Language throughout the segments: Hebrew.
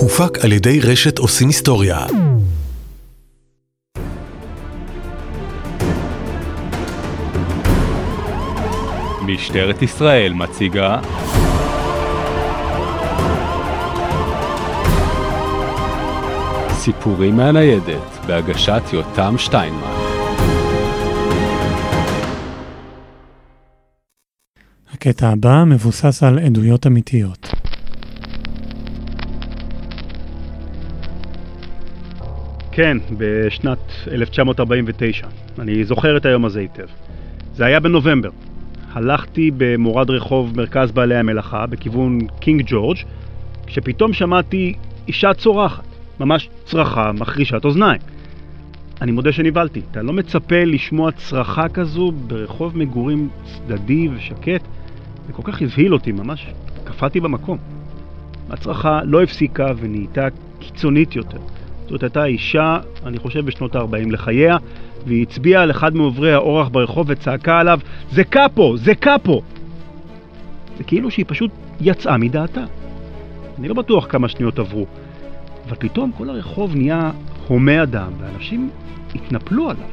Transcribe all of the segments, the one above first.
הופק על ידי רשת עושים היסטוריה. משטרת ישראל מציגה סיפורים מהניידת בהגשת יותם שטיינמן הקטע הבא מבוסס על עדויות אמיתיות. כן, בשנת 1949. אני זוכר את היום הזה היטב. זה היה בנובמבר. הלכתי במורד רחוב מרכז בעלי המלאכה בכיוון קינג ג'ורג' כשפתאום שמעתי אישה צורחת, ממש צרחה מחרישת אוזניים. אני מודה שנבהלתי, אתה לא מצפה לשמוע צרחה כזו ברחוב מגורים צדדי ושקט? זה כל כך הבהיל אותי, ממש קפאתי במקום. הצרחה לא הפסיקה ונהייתה קיצונית יותר. זאת הייתה אישה, אני חושב בשנות ה-40 לחייה, והיא הצביעה על אחד מעוברי האורח ברחוב וצעקה עליו, זה קאפו! זה קאפו! זה כאילו שהיא פשוט יצאה מדעתה. אני לא בטוח כמה שניות עברו, אבל פתאום כל הרחוב נהיה הומה אדם, ואנשים התנפלו עליו.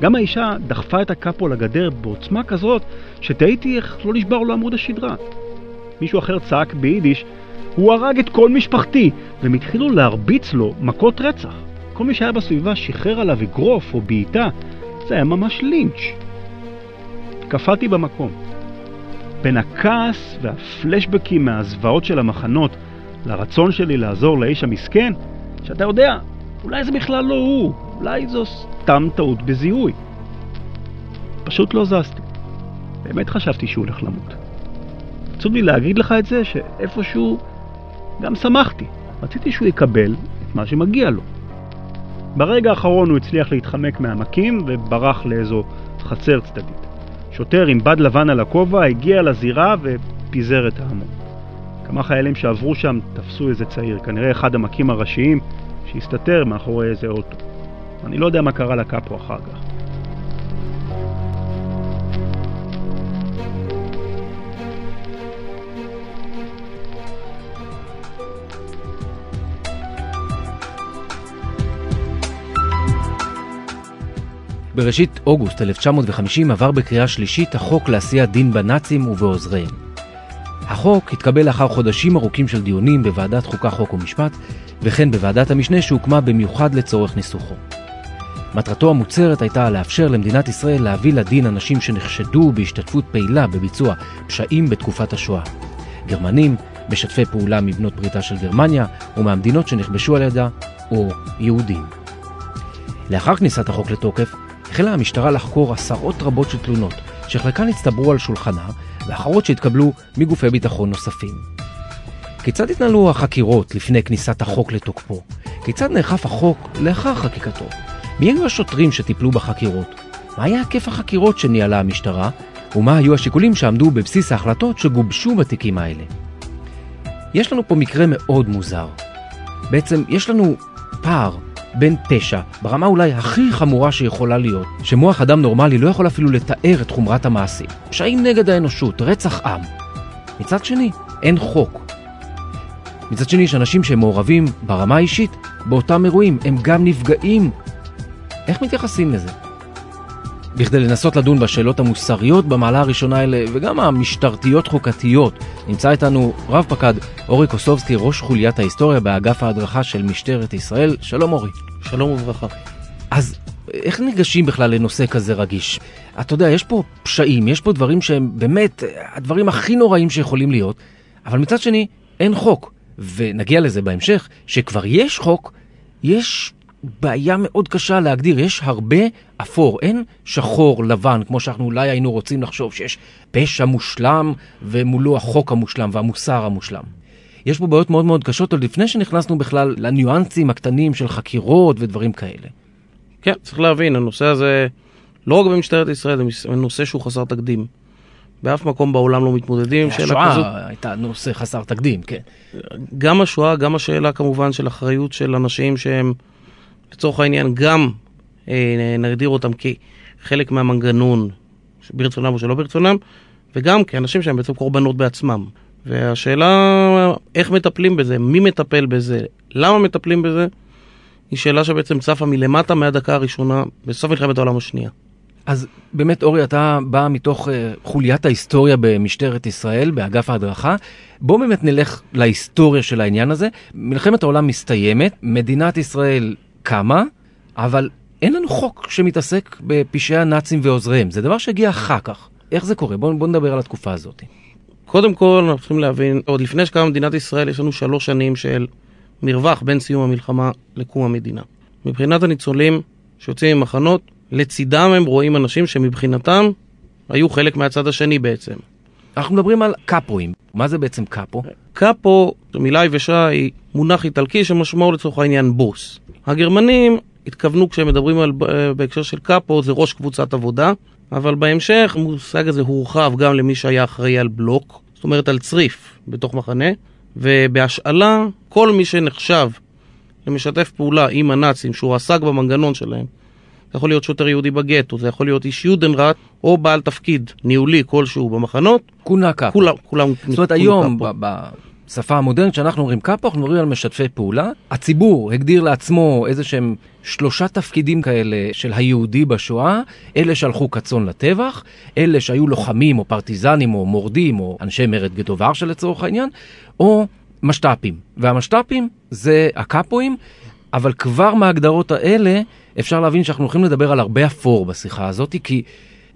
גם האישה דחפה את הקאפו לגדר בעוצמה כזאת, שתהיתי איך לא נשבר לו עמוד השדרה. מישהו אחר צעק ביידיש, הוא הרג את כל משפחתי, והם התחילו להרביץ לו מכות רצח. כל מי שהיה בסביבה שחרר עליו אגרוף או בעיטה, זה היה ממש לינץ'. קפאתי במקום. בין הכעס והפלשבקים מהזוועות של המחנות לרצון שלי לעזור לאיש המסכן, שאתה יודע, אולי זה בכלל לא הוא, אולי זו סתם טעות בזיהוי. פשוט לא זזתי. באמת חשבתי שהוא הולך למות. עצוב לי להגיד לך את זה, שאיפשהו גם שמחתי. רציתי שהוא יקבל את מה שמגיע לו. ברגע האחרון הוא הצליח להתחמק מהעמקים וברח לאיזו חצר צדדית. שוטר עם בד לבן על הכובע הגיע לזירה ופיזר את ההמון. כמה חיילים שעברו שם תפסו איזה צעיר, כנראה אחד המכים הראשיים שהסתתר מאחורי איזה אוטו. אני לא יודע מה קרה לקאפו אחר כך. בראשית אוגוסט 1950 עבר בקריאה שלישית החוק לעשיית דין בנאצים ובעוזריהם. החוק התקבל לאחר חודשים ארוכים של דיונים בוועדת חוקה חוק ומשפט, וכן בוועדת המשנה שהוקמה במיוחד לצורך ניסוחו. מטרתו המוצהרת הייתה לאפשר למדינת ישראל להביא לדין אנשים שנחשדו בהשתתפות פעילה בביצוע פשעים בתקופת השואה. גרמנים, משתפי פעולה מבנות בריתה של גרמניה ומהמדינות שנכבשו על ידה, או יהודים. לאחר כניסת החוק לתוקף, החלה המשטרה לחקור עשרות רבות של תלונות, שחלקן הצטברו על שולחנה, ואחרות שהתקבלו מגופי ביטחון נוספים. כיצד התנהלו החקירות לפני כניסת החוק לתוקפו? כיצד נאכף החוק לאחר חקיקתו? מי היו השוטרים שטיפלו בחקירות? מה היה היקף החקירות שניהלה המשטרה? ומה היו השיקולים שעמדו בבסיס ההחלטות שגובשו בתיקים האלה? יש לנו פה מקרה מאוד מוזר. בעצם יש לנו פער בין פשע, ברמה אולי הכי חמורה שיכולה להיות, שמוח אדם נורמלי לא יכול אפילו לתאר את חומרת המעשים. פשעים נגד האנושות, רצח עם. מצד שני, אין חוק. מצד שני, יש אנשים שהם מעורבים ברמה האישית באותם אירועים, הם גם נפגעים. איך מתייחסים לזה? בכדי לנסות לדון בשאלות המוסריות במעלה הראשונה האלה, וגם המשטרתיות חוקתיות, נמצא איתנו רב פקד אורי קוסובסקי, ראש חוליית ההיסטוריה באגף ההדרכה של משטרת ישראל. שלום אורי. שלום וברכה. אז איך ניגשים בכלל לנושא כזה רגיש? אתה יודע, יש פה פשעים, יש פה דברים שהם באמת הדברים הכי נוראים שיכולים להיות, אבל מצד שני, אין חוק. ונגיע לזה בהמשך, שכבר יש חוק, יש בעיה מאוד קשה להגדיר, יש הרבה אפור, אין שחור לבן, כמו שאנחנו אולי היינו רוצים לחשוב שיש פשע מושלם ומולו החוק המושלם והמוסר המושלם. יש פה בעיות מאוד מאוד קשות עוד לפני שנכנסנו בכלל לניואנסים הקטנים של חקירות ודברים כאלה. כן, צריך להבין, הנושא הזה, לא רק במשטרת ישראל, זה נושא שהוא חסר תקדים. באף מקום בעולם לא מתמודדים עם שאלה כזאת. השואה הייתה נושא חסר תקדים, כן. גם השואה, גם השאלה כמובן של אחריות של אנשים שהם... לצורך העניין גם אה, נגדיר אותם כחלק מהמנגנון, ברצונם או שלא ברצונם, וגם כאנשים שהם בעצם קורבנות בעצמם. והשאלה איך מטפלים בזה, מי מטפל בזה, למה מטפלים בזה, היא שאלה שבעצם צפה מלמטה מהדקה הראשונה בסוף מלחמת העולם השנייה. אז באמת, אורי, אתה בא מתוך uh, חוליית ההיסטוריה במשטרת ישראל, באגף ההדרכה. בוא באמת נלך להיסטוריה של העניין הזה. מלחמת העולם מסתיימת, מדינת ישראל קמה, אבל אין לנו חוק שמתעסק בפשעי הנאצים ועוזריהם. זה דבר שהגיע אחר כך. איך זה קורה? בואו בוא נדבר על התקופה הזאת. קודם כל, אנחנו צריכים להבין, עוד לפני שקמה מדינת ישראל, יש לנו שלוש שנים של מרווח בין סיום המלחמה לקום המדינה. מבחינת הניצולים שיוצאים ממחנות, לצידם הם רואים אנשים שמבחינתם היו חלק מהצד השני בעצם. אנחנו מדברים על קאפואים. מה זה בעצם קאפו? קאפו, מילה יבשה, היא מונח איטלקי שמשמעו לצורך העניין בוס. הגרמנים התכוונו כשהם מדברים על, בהקשר של קאפו, זה ראש קבוצת עבודה, אבל בהמשך המושג הזה הורחב גם למי שהיה אחראי על בלוק, זאת אומרת על צריף בתוך מחנה, ובהשאלה כל מי שנחשב למשתף פעולה עם הנאצים, שהוא עסק במנגנון שלהם, זה יכול להיות שוטר יהודי בגטו, זה יכול להיות איש יודנראט, או בעל תפקיד ניהולי כלשהו במחנות. כונה קאפו. כולם, כולם זאת אומרת, היום, בשפה המודרנית, כשאנחנו אומרים קאפו, אנחנו מדברים על משתפי פעולה. הציבור הגדיר לעצמו איזה שהם שלושה תפקידים כאלה של היהודי בשואה, אלה שהלכו כצאן לטבח, אלה שהיו לוחמים או פרטיזנים או מורדים או אנשי מרד גטו ורשה לצורך העניין, או משת"פים. והמשת"פים זה הקאפואים, אבל כבר מההגדרות האלה אפשר להבין שאנחנו הולכים לדבר על הרבה אפור בשיחה הזאת, כי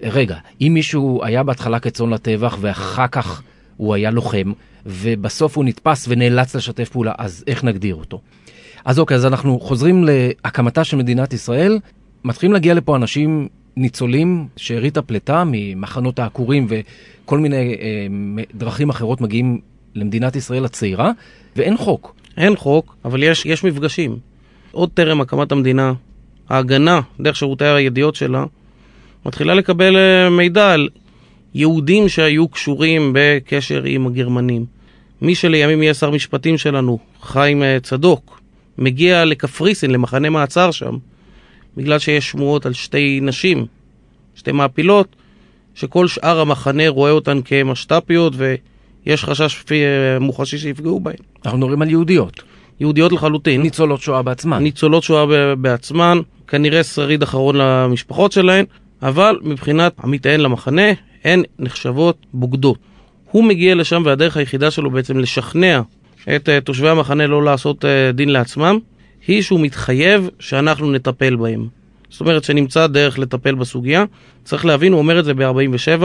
רגע, אם מישהו היה בהתחלה כצאן לטבח ואחר כך הוא היה לוחם, ובסוף הוא נתפס ונאלץ לשתף פעולה, אז איך נגדיר אותו? אז אוקיי, אז אנחנו חוזרים להקמתה של מדינת ישראל, מתחילים להגיע לפה אנשים ניצולים, שארית הפליטה ממחנות העקורים וכל מיני אה, דרכים אחרות מגיעים למדינת ישראל הצעירה, ואין חוק. אין חוק, אבל יש, יש מפגשים. עוד טרם הקמת המדינה, ההגנה, דרך שירותי הידיעות שלה, מתחילה לקבל אה, מידע על יהודים שהיו קשורים בקשר עם הגרמנים. מי שלימים יהיה שר משפטים שלנו, חיים אה, צדוק, מגיע לקפריסין, למחנה מעצר שם, בגלל שיש שמועות על שתי נשים, שתי מעפילות, שכל שאר המחנה רואה אותן כמשת"פיות ויש חשש אה, מוחשי שיפגעו בהן. אנחנו מדברים על יהודיות. יהודיות לחלוטין. ניצולות שואה בעצמן. ניצולות שואה בעצמן, כנראה שריד אחרון למשפחות שלהן, אבל מבחינת המטען למחנה, הן נחשבות בוגדות. הוא מגיע לשם והדרך היחידה שלו בעצם לשכנע את uh, תושבי המחנה לא לעשות uh, דין לעצמם, היא שהוא מתחייב שאנחנו נטפל בהם. זאת אומרת שנמצא דרך לטפל בסוגיה. צריך להבין, הוא אומר את זה ב-47,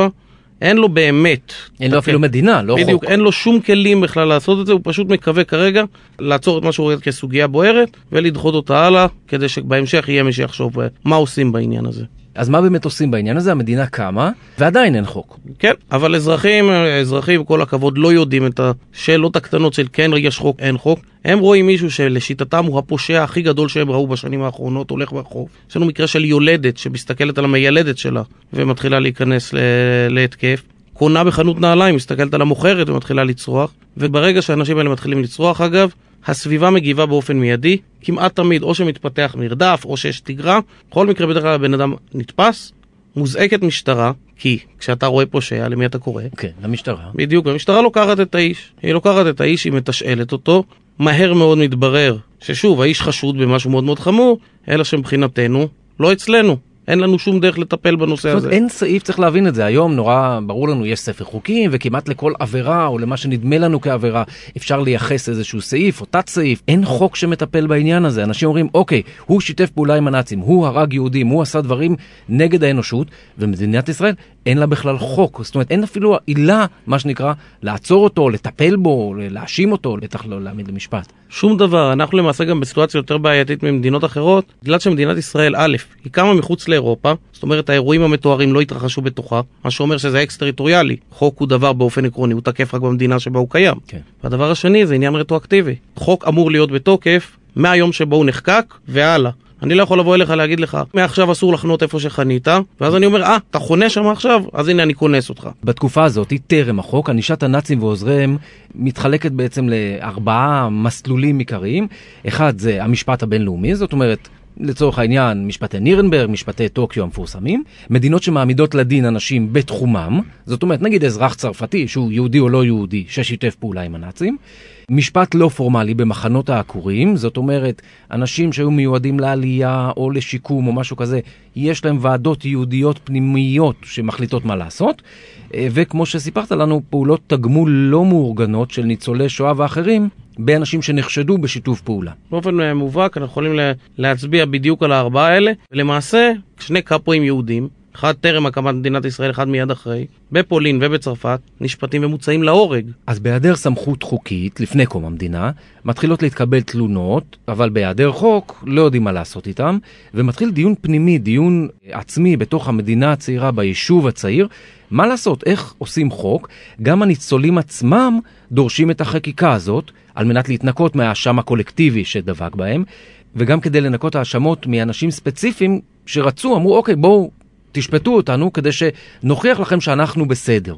אין לו באמת... אין לו אפילו מדינה, לא בדיוק, חוק. אין לו שום כלים בכלל לעשות את זה, הוא פשוט מקווה כרגע לעצור את מה שהוא רואה כסוגיה בוערת ולדחות אותה הלאה, כדי שבהמשך יהיה מי שיחשוב אה, מה עושים בעניין הזה. אז מה באמת עושים בעניין הזה? המדינה קמה, ועדיין אין חוק. כן, אבל אזרחים, אזרחים, כל הכבוד, לא יודעים את השאלות הקטנות של כן יש חוק, אין חוק. הם רואים מישהו שלשיטתם הוא הפושע הכי גדול שהם ראו בשנים האחרונות, הולך ברחוב. יש לנו מקרה של יולדת שמסתכלת על המיילדת שלה ומתחילה להיכנס להתקף. קונה בחנות נעליים, מסתכלת על המוכרת ומתחילה לצרוח, וברגע שהאנשים האלה מתחילים לצרוח אגב, הסביבה מגיבה באופן מיידי, כמעט תמיד או שמתפתח מרדף או שיש תגרה, בכל מקרה בדרך כלל הבן אדם נתפס, מוזעקת משטרה, כי כשאתה רואה פושע, למי אתה קורא? כן, למשטרה. בדיוק, המשטרה לוקחת את האיש. היא לוקחת את האיש, היא מתשאלת אותו, מהר מאוד מתברר ששוב, האיש חשוד במשהו מאוד מאוד חמור, אלא שמבחינתנו, לא אצלנו. אין לנו שום דרך לטפל בנושא הזה. אין סעיף, צריך להבין את זה. היום נורא ברור לנו, יש ספר חוקים, וכמעט לכל עבירה, או למה שנדמה לנו כעבירה, אפשר לייחס איזשהו סעיף או תת סעיף. אין חוק שמטפל בעניין הזה. אנשים אומרים, אוקיי, הוא שיתף פעולה עם הנאצים, הוא הרג יהודים, הוא עשה דברים נגד האנושות, ומדינת ישראל, אין לה בכלל חוק. זאת אומרת, אין אפילו עילה, מה שנקרא, לעצור אותו, לטפל בו, להאשים אותו, בטח לא להעמיד למשפט. שום דבר. אנחנו למעשה גם בסיטואציה יותר בעייתית ממדינות אחרות, בגלל שמדינת ישראל, א', היא קמה מחוץ לאירופה, זאת אומרת האירועים המתוארים לא התרחשו בתוכה, מה שאומר שזה אקס-טריטוריאלי. חוק הוא דבר באופן עקרוני, הוא תקף רק במדינה שבה הוא קיים. כן. והדבר השני זה עניין רטרואקטיבי. חוק אמור להיות בתוקף מהיום שבו הוא נחקק והלאה. אני לא יכול לבוא אליך להגיד לך, מעכשיו אסור לחנות איפה שחנית, ואז אני אומר, אה, אתה חונה שם עכשיו? אז הנה אני כונס אותך. בתקופה הזאת, טרם החוק, ענישת הנאצים ועוזריהם מתחלקת בעצם לארבעה מסלולים עיקריים. אחד זה המשפט הבינלאומי, זאת אומרת, לצורך העניין, משפטי נירנברג, משפטי טוקיו המפורסמים, מדינות שמעמידות לדין אנשים בתחומם, זאת אומרת, נגיד אזרח צרפתי שהוא יהודי או לא יהודי ששיתף פעולה עם הנאצים, משפט לא פורמלי במחנות העקורים, זאת אומרת, אנשים שהיו מיועדים לעלייה או לשיקום או משהו כזה, יש להם ועדות יהודיות פנימיות שמחליטות מה לעשות, אה, וכמו שסיפרת לנו, פעולות תגמול לא מאורגנות של ניצולי שואה ואחרים באנשים שנחשדו בשיתוף פעולה. באופן אה, מובהק אנחנו יכולים לה- להצביע בדיוק על הארבעה האלה. למעשה, שני קאפואים יהודים, אחד טרם הקמת מדינת ישראל, אחד מיד אחרי, בפולין ובצרפת, נשפטים ומוצאים להורג. אז בהיעדר סמכות חוקית, לפני קום המדינה, מתחילות להתקבל תלונות, אבל בהיעדר חוק לא יודעים מה לעשות איתם, ומתחיל דיון פנימי, דיון עצמי בתוך המדינה הצעירה, ביישוב הצעיר, מה לעשות, איך עושים חוק. גם הניצולים עצמם דורשים את החקיקה הזאת, על מנת להתנקות מהאשם הקולקטיבי שדבק בהם, וגם כדי לנקות האשמות מאנשים ספציפיים שרצו, אמרו, אוקיי, בואו תשפטו אותנו כדי שנוכיח לכם שאנחנו בסדר.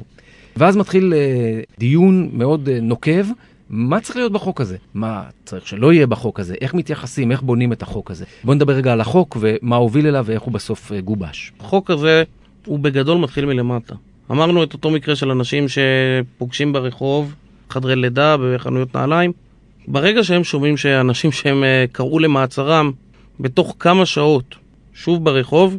ואז מתחיל אה, דיון מאוד אה, נוקב, מה צריך להיות בחוק הזה? מה צריך שלא יהיה בחוק הזה? איך מתייחסים? איך בונים את החוק הזה? בואו נדבר רגע על החוק ומה הוביל אליו ואיך הוא בסוף אה, גובש. החוק הזה הוא בגדול מתחיל מלמטה. אמרנו את אותו מקרה של אנשים שפוגשים ברחוב, חדרי לידה, בחנויות נעליים. ברגע שהם שומעים שאנשים שהם אה, קראו למעצרם בתוך כמה שעות שוב ברחוב,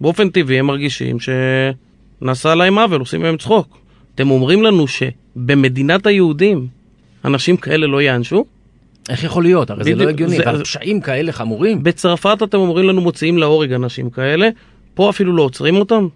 באופן טבעי הם מרגישים שנעשה להם עוול, עושים מהם צחוק. אתם אומרים לנו שבמדינת היהודים אנשים כאלה לא ייענשו? איך יכול להיות? הרי זה בדיוק, לא הגיוני, זה- ועל פשעים כאלה חמורים. בצרפת אתם אומרים לנו מוציאים להורג אנשים כאלה, פה אפילו לא עוצרים אותם.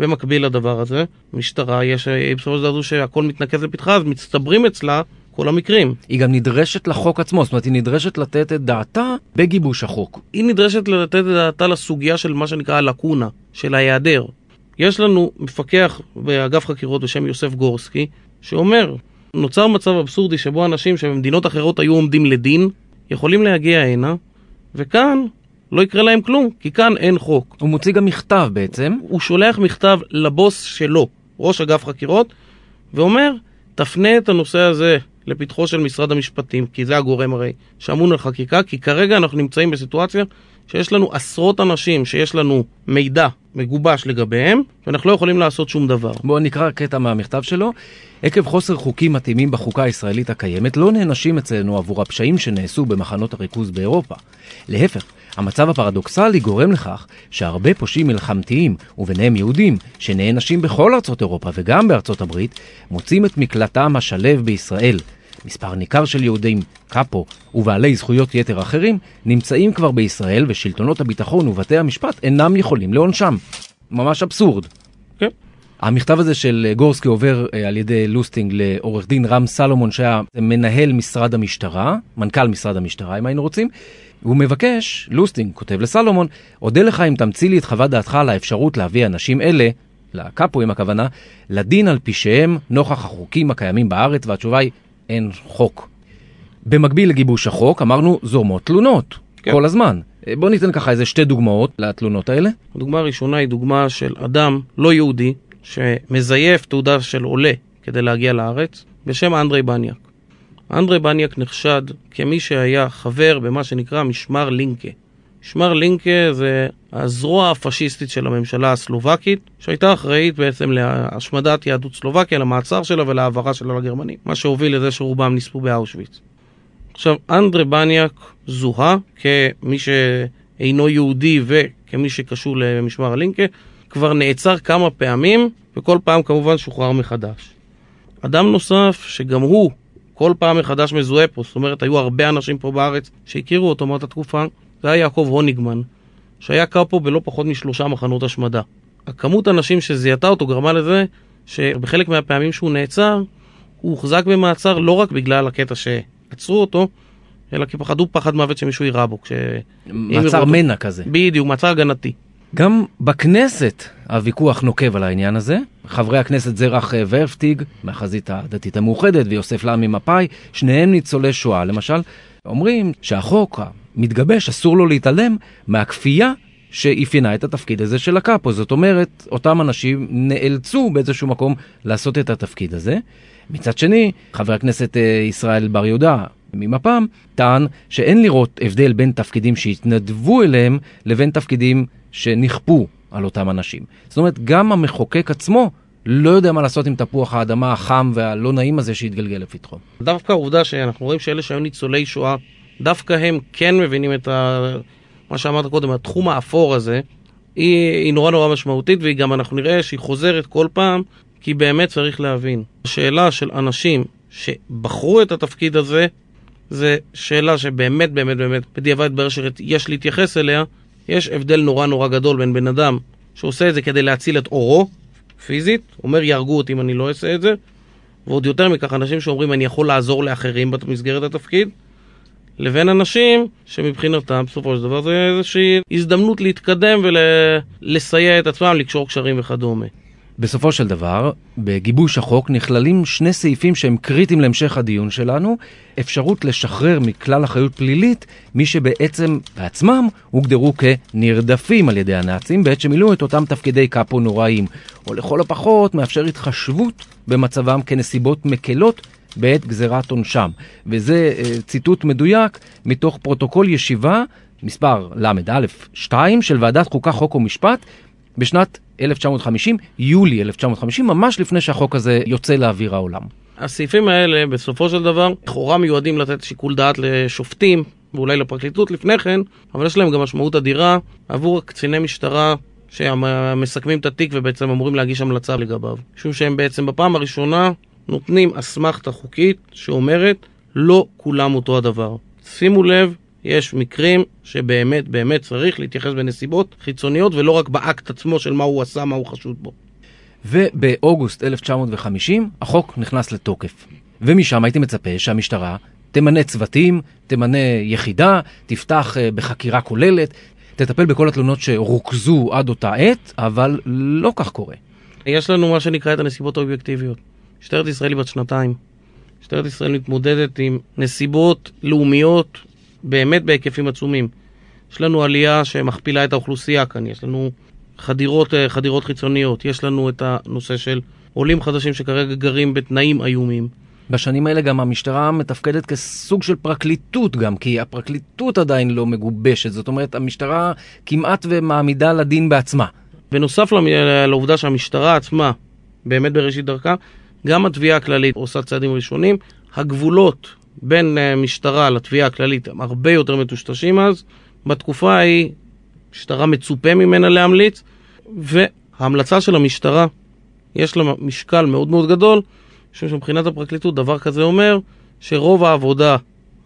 במקביל לדבר הזה, משטרה, יש, היא בסופו של דבר שהכל מתנקז לפתחה, אז מצטברים אצלה כל המקרים. היא גם נדרשת לחוק עצמו, זאת אומרת, היא נדרשת לתת את דעתה בגיבוש החוק. היא נדרשת לתת את דעתה לסוגיה של מה שנקרא הלקונה, של ההיעדר. יש לנו מפקח באגף חקירות בשם יוסף גורסקי, שאומר, נוצר מצב אבסורדי שבו אנשים שבמדינות אחרות היו עומדים לדין, יכולים להגיע הנה, וכאן לא יקרה להם כלום, כי כאן אין חוק. הוא מוציא גם מכתב בעצם, הוא שולח מכתב לבוס שלו, ראש אגף חקירות, ואומר, תפנה את הנושא הזה לפתחו של משרד המשפטים, כי זה הגורם הרי שאמון על חקיקה, כי כרגע אנחנו נמצאים בסיטואציה שיש לנו עשרות אנשים שיש לנו מידע מגובש לגביהם, ואנחנו לא יכולים לעשות שום דבר. בואו נקרא קטע מהמכתב שלו. עקב חוסר חוקים מתאימים בחוקה הישראלית הקיימת, לא נענשים אצלנו עבור הפשעים שנעשו במחנות הריכוז באירופה. להפך, המצב הפרדוקסלי גורם לכך שהרבה פושעים מלחמתיים, וביניהם יהודים, שנענשים בכל ארצות אירופה וגם בארצות הברית, מוצאים את מקלטם השלו בישראל. מספר ניכר של יהודים, קאפו ובעלי זכויות יתר אחרים נמצאים כבר בישראל ושלטונות הביטחון ובתי המשפט אינם יכולים לענשם. ממש אבסורד. המכתב הזה של אה, גורסקי עובר אה, על ידי לוסטינג לעורך דין רם סלומון שהיה מנהל משרד המשטרה, מנכ"ל משרד המשטרה אם היינו רוצים. הוא מבקש, לוסטינג כותב לסלומון, אודה לך אם תמציא לי את חוות דעתך על האפשרות להביא אנשים אלה, לקאפואים הכוונה, לדין על פשעיהם נוכח החוקים הקיימים בארץ והתשובה היא אין חוק. במקביל לגיבוש החוק אמרנו זורמות תלונות, כן. כל הזמן. אה, בוא ניתן ככה איזה שתי דוגמאות לתלונות האלה. הדוגמה הראשונה היא דוגמה של אדם לא יהודי שמזייף תעודה של עולה כדי להגיע לארץ בשם אנדרי בניאק. אנדרי בניאק נחשד כמי שהיה חבר במה שנקרא משמר לינקה. משמר לינקה זה הזרוע הפשיסטית של הממשלה הסלובקית שהייתה אחראית בעצם להשמדת יהדות סלובקיה, למעצר שלה ולהעברה שלה לגרמנים. מה שהוביל לזה שרובם נספו באושוויץ. עכשיו, אנדרי בניאק זוהה כמי שאינו יהודי וכמי שקשור למשמר הלינקה, כבר נעצר כמה פעמים, וכל פעם כמובן שוחרר מחדש. אדם נוסף, שגם הוא כל פעם מחדש מזוהה פה, זאת אומרת, היו הרבה אנשים פה בארץ שהכירו אותו מאותה תקופה, זה היה יעקב הוניגמן, שהיה קאפו בלא פחות משלושה מחנות השמדה. הכמות האנשים שזיהתה אותו גרמה לזה שבחלק מהפעמים שהוא נעצר, הוא הוחזק במעצר לא רק בגלל הקטע שעצרו אותו, אלא כי פחדו פחד מוות שמישהו יירה בו. כש... מעצר מנע כזה. בדיוק, מעצר הגנתי. גם בכנסת הוויכוח נוקב על העניין הזה. חברי הכנסת זרח ורפטיג מהחזית הדתית המאוחדת ויוסף לעמי מפא"י, שניהם ניצולי שואה למשל, אומרים שהחוק המתגבש אסור לו להתעלם מהכפייה שאפיינה את התפקיד הזה של הקאפו. זאת אומרת, אותם אנשים נאלצו באיזשהו מקום לעשות את התפקיד הזה. מצד שני, חבר הכנסת אה, ישראל בר יהודה ממפ"ם טען שאין לראות הבדל בין תפקידים שהתנדבו אליהם לבין תפקידים שנכפו על אותם אנשים. זאת אומרת, גם המחוקק עצמו לא יודע מה לעשות עם תפוח האדמה החם והלא נעים הזה שהתגלגל לפתחו. דווקא העובדה שאנחנו רואים שאלה שהיו ניצולי שואה, דווקא הם כן מבינים את ה... מה שאמרת קודם, התחום האפור הזה, היא, היא נורא נורא משמעותית, והיא גם, אנחנו נראה שהיא חוזרת כל פעם, כי באמת צריך להבין. השאלה של אנשים שבחרו את התפקיד הזה, זה שאלה שבאמת באמת באמת בדיעבד התברר שיש להתייחס אליה. יש הבדל נורא נורא גדול בין בן אדם שעושה את זה כדי להציל את אורו, פיזית, אומר יהרגו אותי אם אני לא אעשה את זה, ועוד יותר מכך אנשים שאומרים אני יכול לעזור לאחרים במסגרת התפקיד, לבין אנשים שמבחינתם בסופו של דבר זה איזושהי הזדמנות להתקדם ולסייע את עצמם, לקשור קשרים וכדומה. בסופו של דבר, בגיבוש החוק נכללים שני סעיפים שהם קריטיים להמשך הדיון שלנו. אפשרות לשחרר מכלל אחריות פלילית מי שבעצם בעצמם הוגדרו כנרדפים על ידי הנאצים בעת שמילאו את אותם תפקידי קאפו נוראיים, או לכל הפחות מאפשר התחשבות במצבם כנסיבות מקלות בעת גזירת עונשם. וזה אה, ציטוט מדויק מתוך פרוטוקול ישיבה מספר ל"א 2 של ועדת חוקה, חוק ומשפט בשנת 1950, יולי 1950, ממש לפני שהחוק הזה יוצא לאוויר העולם. הסעיפים האלה בסופו של דבר לכאורה מיועדים לתת שיקול דעת לשופטים ואולי לפרקליטות לפני כן, אבל יש להם גם משמעות אדירה עבור קציני משטרה שמסכמים את התיק ובעצם אמורים להגיש המלצה לגביו. משום שהם בעצם בפעם הראשונה נותנים אסמכתה חוקית שאומרת לא כולם אותו הדבר. שימו לב יש מקרים שבאמת באמת צריך להתייחס בנסיבות חיצוניות ולא רק באקט עצמו של מה הוא עשה, מה הוא חשוד בו. ובאוגוסט 1950 החוק נכנס לתוקף. ומשם הייתי מצפה שהמשטרה תמנה צוותים, תמנה יחידה, תפתח אה, בחקירה כוללת, תטפל בכל התלונות שרוכזו עד אותה עת, אבל לא כך קורה. יש לנו מה שנקרא את הנסיבות האובייקטיביות. משטרת ישראל היא בת שנתיים. משטרת ישראל מתמודדת עם נסיבות לאומיות באמת בהיקפים עצומים. יש לנו עלייה שמכפילה את האוכלוסייה כאן, יש לנו חדירות, אה, חדירות חיצוניות, יש לנו את הנושא של עולים חדשים שכרגע גרים בתנאים איומים. בשנים האלה גם המשטרה מתפקדת כסוג של פרקליטות גם, כי הפרקליטות עדיין לא מגובשת, זאת אומרת המשטרה כמעט ומעמידה לדין בעצמה. בנוסף לעובדה שהמשטרה עצמה באמת בראשית דרכה, גם התביעה הכללית עושה צעדים ראשונים. הגבולות בין אה, משטרה לתביעה הכללית הם הרבה יותר מטושטשים אז. בתקופה ההיא משטרה מצופה ממנה להמליץ, וההמלצה של המשטרה יש לה משקל מאוד מאוד גדול, משום שמבחינת הפרקליטות דבר כזה אומר שרוב העבודה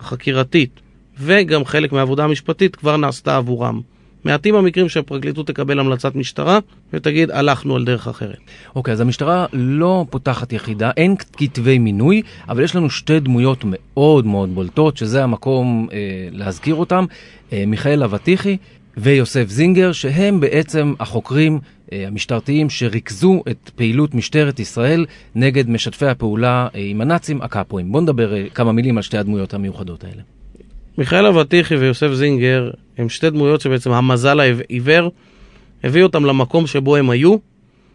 החקירתית וגם חלק מהעבודה המשפטית כבר נעשתה עבורם. מעטים המקרים שהפרקליטות תקבל המלצת משטרה ותגיד, הלכנו על דרך אחרת. אוקיי, okay, אז המשטרה לא פותחת יחידה, אין כתבי מינוי, אבל יש לנו שתי דמויות מאוד מאוד בולטות, שזה המקום אה, להזכיר אותם, אה, מיכאל אבטיחי ויוסף זינגר, שהם בעצם החוקרים אה, המשטרתיים שריכזו את פעילות משטרת ישראל נגד משתפי הפעולה אה, עם הנאצים, הקאפואים. בואו נדבר אה, כמה מילים על שתי הדמויות המיוחדות האלה. מיכאל אבטיחי ויוסף זינגר הם שתי דמויות שבעצם המזל העיוור הביא אותם למקום שבו הם היו,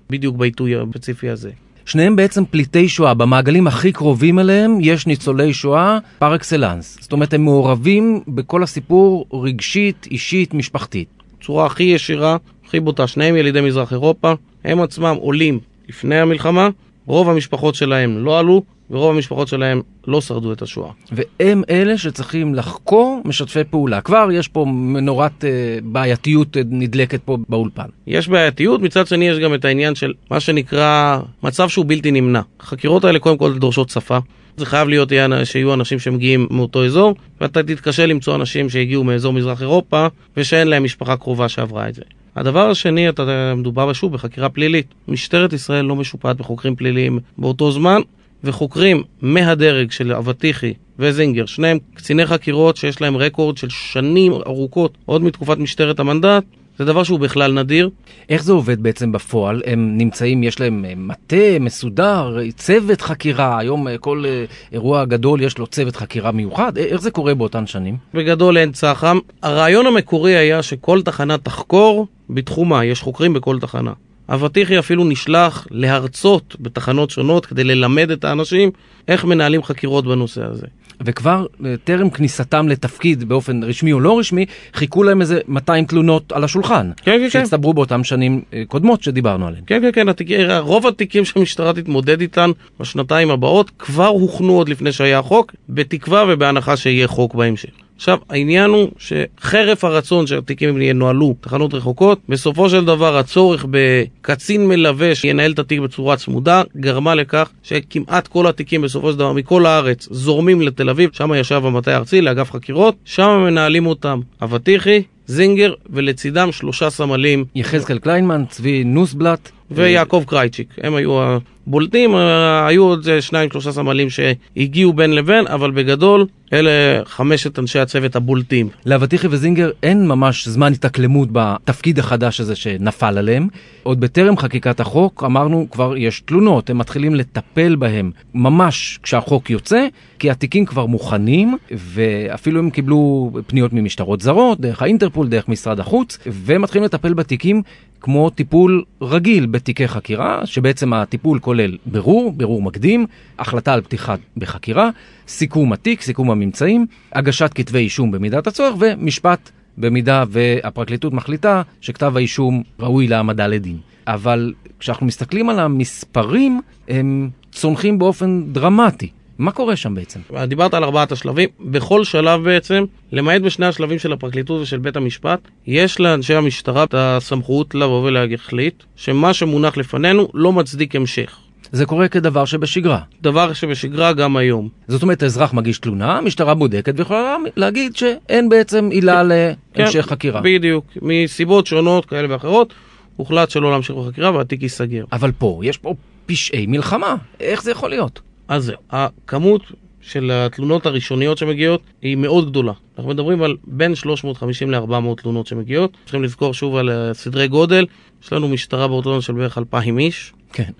בדיוק בעיתוי הספציפי הזה. שניהם בעצם פליטי שואה, במעגלים הכי קרובים אליהם יש ניצולי שואה פר אקסלנס. זאת אומרת, הם מעורבים בכל הסיפור רגשית, אישית, משפחתית. בצורה הכי ישירה, הכי בוטה, שניהם ילידי מזרח אירופה, הם עצמם עולים לפני המלחמה, רוב המשפחות שלהם לא עלו, ורוב המשפחות שלהם לא שרדו את השואה. והם אלה שצריכים לחקור משתפי פעולה. כבר יש פה מנורת אה, בעייתיות אה, נדלקת פה באולפן. יש בעייתיות, מצד שני יש גם את העניין של מה שנקרא מצב שהוא בלתי נמנע. החקירות האלה קודם כל דורשות שפה. זה חייב להיות שיהיו אנשים שמגיעים מאותו אזור, ואתה תתקשה למצוא אנשים שהגיעו מאזור מזרח אירופה ושאין להם משפחה קרובה שעברה את זה. הדבר השני, אתה מדובר שוב בחקירה פלילית. משטרת ישראל לא משופעת בחוקרים פליליים באותו זמן, וחוקרים מהדרג של אבטיחי וזינגר, שניהם קציני חקירות שיש להם רקורד של שנים ארוכות, עוד מתקופת משטרת המנדט, זה דבר שהוא בכלל נדיר. איך זה עובד בעצם בפועל? הם נמצאים, יש להם אה, מטה מסודר, צוות חקירה, היום אה, כל אה, אירוע גדול יש לו צוות חקירה מיוחד, איך זה קורה באותן שנים? בגדול אין צח"ם. הרעיון המקורי היה שכל תחנה תחקור בתחומה, יש חוקרים בכל תחנה. אבטיחי אפילו נשלח להרצות בתחנות שונות כדי ללמד את האנשים איך מנהלים חקירות בנושא הזה. וכבר אה, טרם כניסתם לתפקיד באופן רשמי או לא רשמי, חיכו להם איזה 200 תלונות על השולחן. כן, כן, כן. שהצטברו באותן שנים אה, קודמות שדיברנו עליהן. כן, כן, כן, התיק... רוב התיקים שהמשטרה תתמודד איתן בשנתיים הבאות כבר הוכנו עוד לפני שהיה חוק, בתקווה ובהנחה שיהיה חוק בהמשך. עכשיו, העניין הוא שחרף הרצון שהתיקים ינוהלו תחנות רחוקות, בסופו של דבר הצורך בקצין מלווה שינהל את התיק בצורה צמודה, גרמה לכך שכמעט כל התיקים בסופו של דבר מכל הארץ זורמים לתל אביב, שם ישב המטה הארצי לאגף חקירות, שם מנהלים אותם. אבטיחי, זינגר, ולצידם שלושה סמלים. יחזקאל קליינמן, צבי נוסבלט. ויעקב קרייצ'יק, הם היו הבולטים, אה, היו עוד אה, שניים שלושה סמלים שהגיעו בין לבין, אבל בגדול אלה חמשת אנשי הצוות הבולטים. לאבטיחי וזינגר אין ממש זמן התאקלמות בתפקיד החדש הזה שנפל עליהם. עוד בטרם חקיקת החוק אמרנו כבר יש תלונות, הם מתחילים לטפל בהם ממש כשהחוק יוצא, כי התיקים כבר מוכנים, ואפילו הם קיבלו פניות ממשטרות זרות, דרך האינטרפול, דרך משרד החוץ, והם מתחילים לטפל בתיקים כמו טיפול רגיל בתיקי חקירה, שבעצם הטיפול כולל בירור, בירור מקדים, החלטה על פתיחה בחקירה, סיכום התיק, סיכום הממצאים, הגשת כתבי אישום במידת הצורך ומשפט במידה והפרקליטות מחליטה שכתב האישום ראוי להעמדה לדין. אבל כשאנחנו מסתכלים על המספרים, הם צונחים באופן דרמטי. מה קורה שם בעצם? דיברת על ארבעת השלבים, בכל שלב בעצם, למעט בשני השלבים של הפרקליטות ושל בית המשפט, יש לאנשי המשטרה את הסמכות לבוא ולהחליט שמה שמונח לפנינו לא מצדיק המשך. זה קורה כדבר שבשגרה. דבר שבשגרה גם היום. זאת אומרת, האזרח מגיש תלונה, המשטרה בודקת ויכולה להגיד שאין בעצם עילה להמשך כן, חקירה. בדיוק, מסיבות שונות כאלה ואחרות, הוחלט שלא להמשיך בחקירה והתיק ייסגר. אבל פה, יש פה פשעי מלחמה, איך זה יכול להיות? אז זהו, הכמות של התלונות הראשוניות שמגיעות היא מאוד גדולה. אנחנו מדברים על בין 350 ל-400 תלונות שמגיעות. צריכים לזכור שוב על סדרי גודל, יש לנו משטרה באותו של בערך 2,000 איש. כן.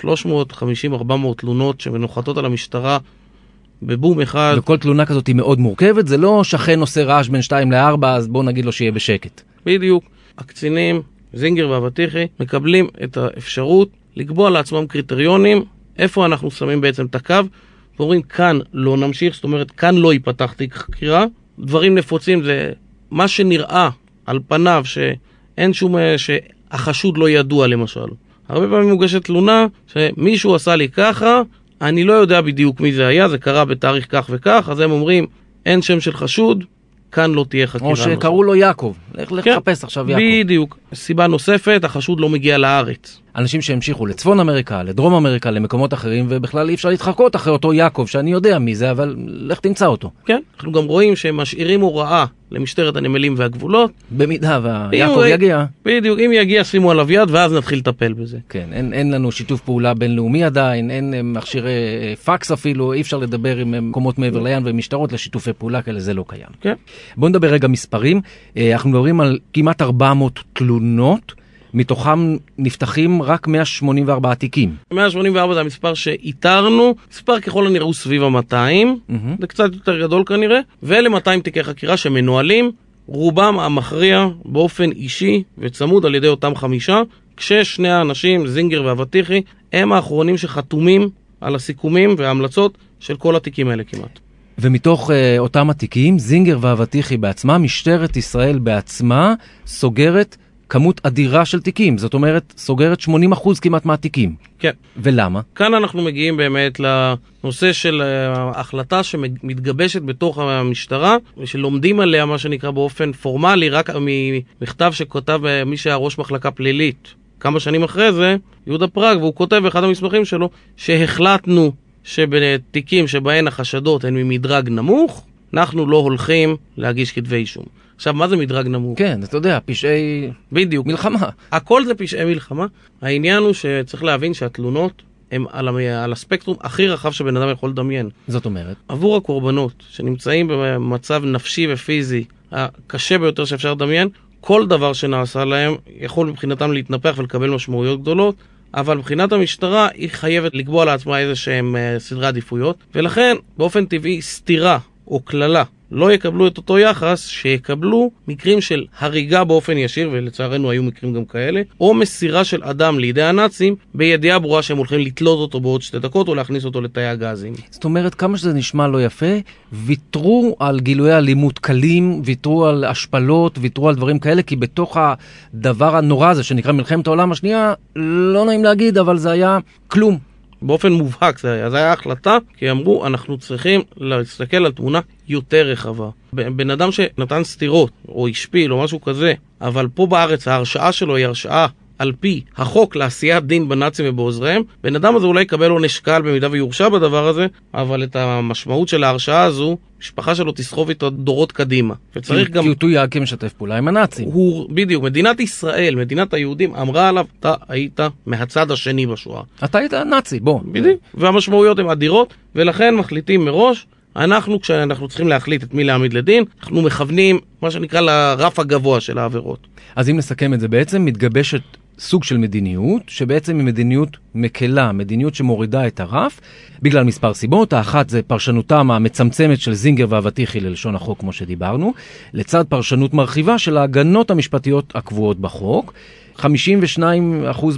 350-400 תלונות שנוחתות על המשטרה בבום אחד. וכל תלונה כזאת היא מאוד מורכבת, זה לא שכן עושה רעש בין 2 ל-4, אז בואו נגיד לו שיהיה בשקט. בדיוק. הקצינים, זינגר ואבטיחי, מקבלים את האפשרות לקבוע לעצמם קריטריונים איפה אנחנו שמים בעצם את הקו, ואומרים כאן לא נמשיך, זאת אומרת כאן לא ייפתח תיק חקירה. דברים נפוצים זה מה שנראה על פניו שאין שום, שהחשוד לא ידוע למשל. הרבה פעמים מוגשת תלונה שמישהו עשה לי ככה, אני לא יודע בדיוק מי זה היה, זה קרה בתאריך כך וכך, אז הם אומרים אין שם של חשוד, כאן לא תהיה חקירה. או שקראו לו יעקב, לך כן, לחפש עכשיו יעקב. בדיוק. סיבה נוספת, החשוד לא מגיע לארץ. אנשים שהמשיכו לצפון אמריקה, לדרום אמריקה, למקומות אחרים, ובכלל אי אפשר להתחקות אחרי אותו יעקב, שאני יודע מי זה, אבל לך תמצא אותו. כן, אנחנו גם רואים שהם משאירים הוראה למשטרת הנמלים והגבולות. במידה ויעקב יגיע. בדיוק, אם יגיע שימו עליו יד ואז נתחיל לטפל בזה. כן, אין, אין לנו שיתוף פעולה בינלאומי עדיין, אין אה, מכשירי אה, פקס אפילו, אי אפשר לדבר עם אה, מקומות מעבר לים ומשטרות לשיתופי פעולה כאלה, זה לא קיים. כן. בואו נדבר רגע מספרים, אנחנו מדברים על כמעט 400 תלונות. מתוכם נפתחים רק 184 תיקים. 184 זה המספר שאיתרנו, מספר ככל הנראה הוא סביב ה-200, mm-hmm. זה קצת יותר גדול כנראה, ואלה 200 תיקי חקירה שמנוהלים, רובם המכריע באופן אישי וצמוד על ידי אותם חמישה, כששני האנשים, זינגר ואבטיחי, הם האחרונים שחתומים על הסיכומים וההמלצות של כל התיקים האלה כמעט. ומתוך uh, אותם התיקים, זינגר ואבטיחי בעצמה, משטרת ישראל בעצמה סוגרת כמות אדירה של תיקים, זאת אומרת, סוגרת 80% כמעט מהתיקים. כן. ולמה? כאן אנחנו מגיעים באמת לנושא של ההחלטה שמתגבשת בתוך המשטרה, ושלומדים עליה, מה שנקרא באופן פורמלי, רק ממכתב שכותב אה, מי שהיה ראש מחלקה פלילית. כמה שנים אחרי זה, יהודה פראג, והוא כותב באחד המסמכים שלו, שהחלטנו שבתיקים שבהן החשדות הן ממדרג נמוך, אנחנו לא הולכים להגיש כתבי אישום. עכשיו, מה זה מדרג נמוך? כן, אתה יודע, פשעי... בדיוק. מלחמה. הכל זה פשעי מלחמה. העניין הוא שצריך להבין שהתלונות הן על, על הספקטרום הכי רחב שבן אדם יכול לדמיין. זאת אומרת? עבור הקורבנות שנמצאים במצב נפשי ופיזי הקשה ביותר שאפשר לדמיין, כל דבר שנעשה להם יכול מבחינתם להתנפח ולקבל משמעויות גדולות. אבל מבחינת המשטרה היא חייבת לקבוע לעצמה איזה שהם uh, סדרי עדיפויות ולכן באופן טבעי סתירה או קללה לא יקבלו את אותו יחס שיקבלו מקרים של הריגה באופן ישיר, ולצערנו היו מקרים גם כאלה, או מסירה של אדם לידי הנאצים בידיעה ברורה שהם הולכים לתלות אותו בעוד שתי דקות או להכניס אותו לתאי הגזים. זאת אומרת, כמה שזה נשמע לא יפה, ויתרו על גילויי אלימות קלים, ויתרו על השפלות, ויתרו על דברים כאלה, כי בתוך הדבר הנורא הזה שנקרא מלחמת העולם השנייה, לא נעים להגיד, אבל זה היה כלום. באופן מובהק זה היה, זו הייתה החלטה, כי אמרו, אנחנו צריכים להסתכל על תמונה יותר רחבה. בן אדם שנתן סטירות, או השפיל, או משהו כזה, אבל פה בארץ ההרשעה שלו היא הרשעה על פי החוק לעשיית דין בנאצים ובעוזריהם, בן אדם הזה אולי יקבל עונש קל במידה ויורשע בדבר הזה, אבל את המשמעות של ההרשעה הזו, משפחה שלו תסחוב איתו דורות קדימה. וצריך גם... כי הוא תויג כמשתף פעולה עם הנאצים. הוא, בדיוק, מדינת ישראל, מדינת היהודים, אמרה עליו, אתה היית מהצד השני בשואה. אתה היית נאצי, בוא. בדיוק, והמשמעויות הן אדירות, ולכן מחליטים מראש אנחנו, כשאנחנו צריכים להחליט את מי להעמיד לדין, אנחנו מכוונים, מה שנקרא, לרף הגבוה של העבירות. אז אם נסכם את זה, בעצם מתגבשת סוג של מדיניות, שבעצם היא מדיניות מקלה, מדיניות שמורידה את הרף, בגלל מספר סיבות. האחת זה פרשנותם המצמצמת של זינגר ואבטיחי ללשון החוק, כמו שדיברנו, לצד פרשנות מרחיבה של ההגנות המשפטיות הקבועות בחוק. 52%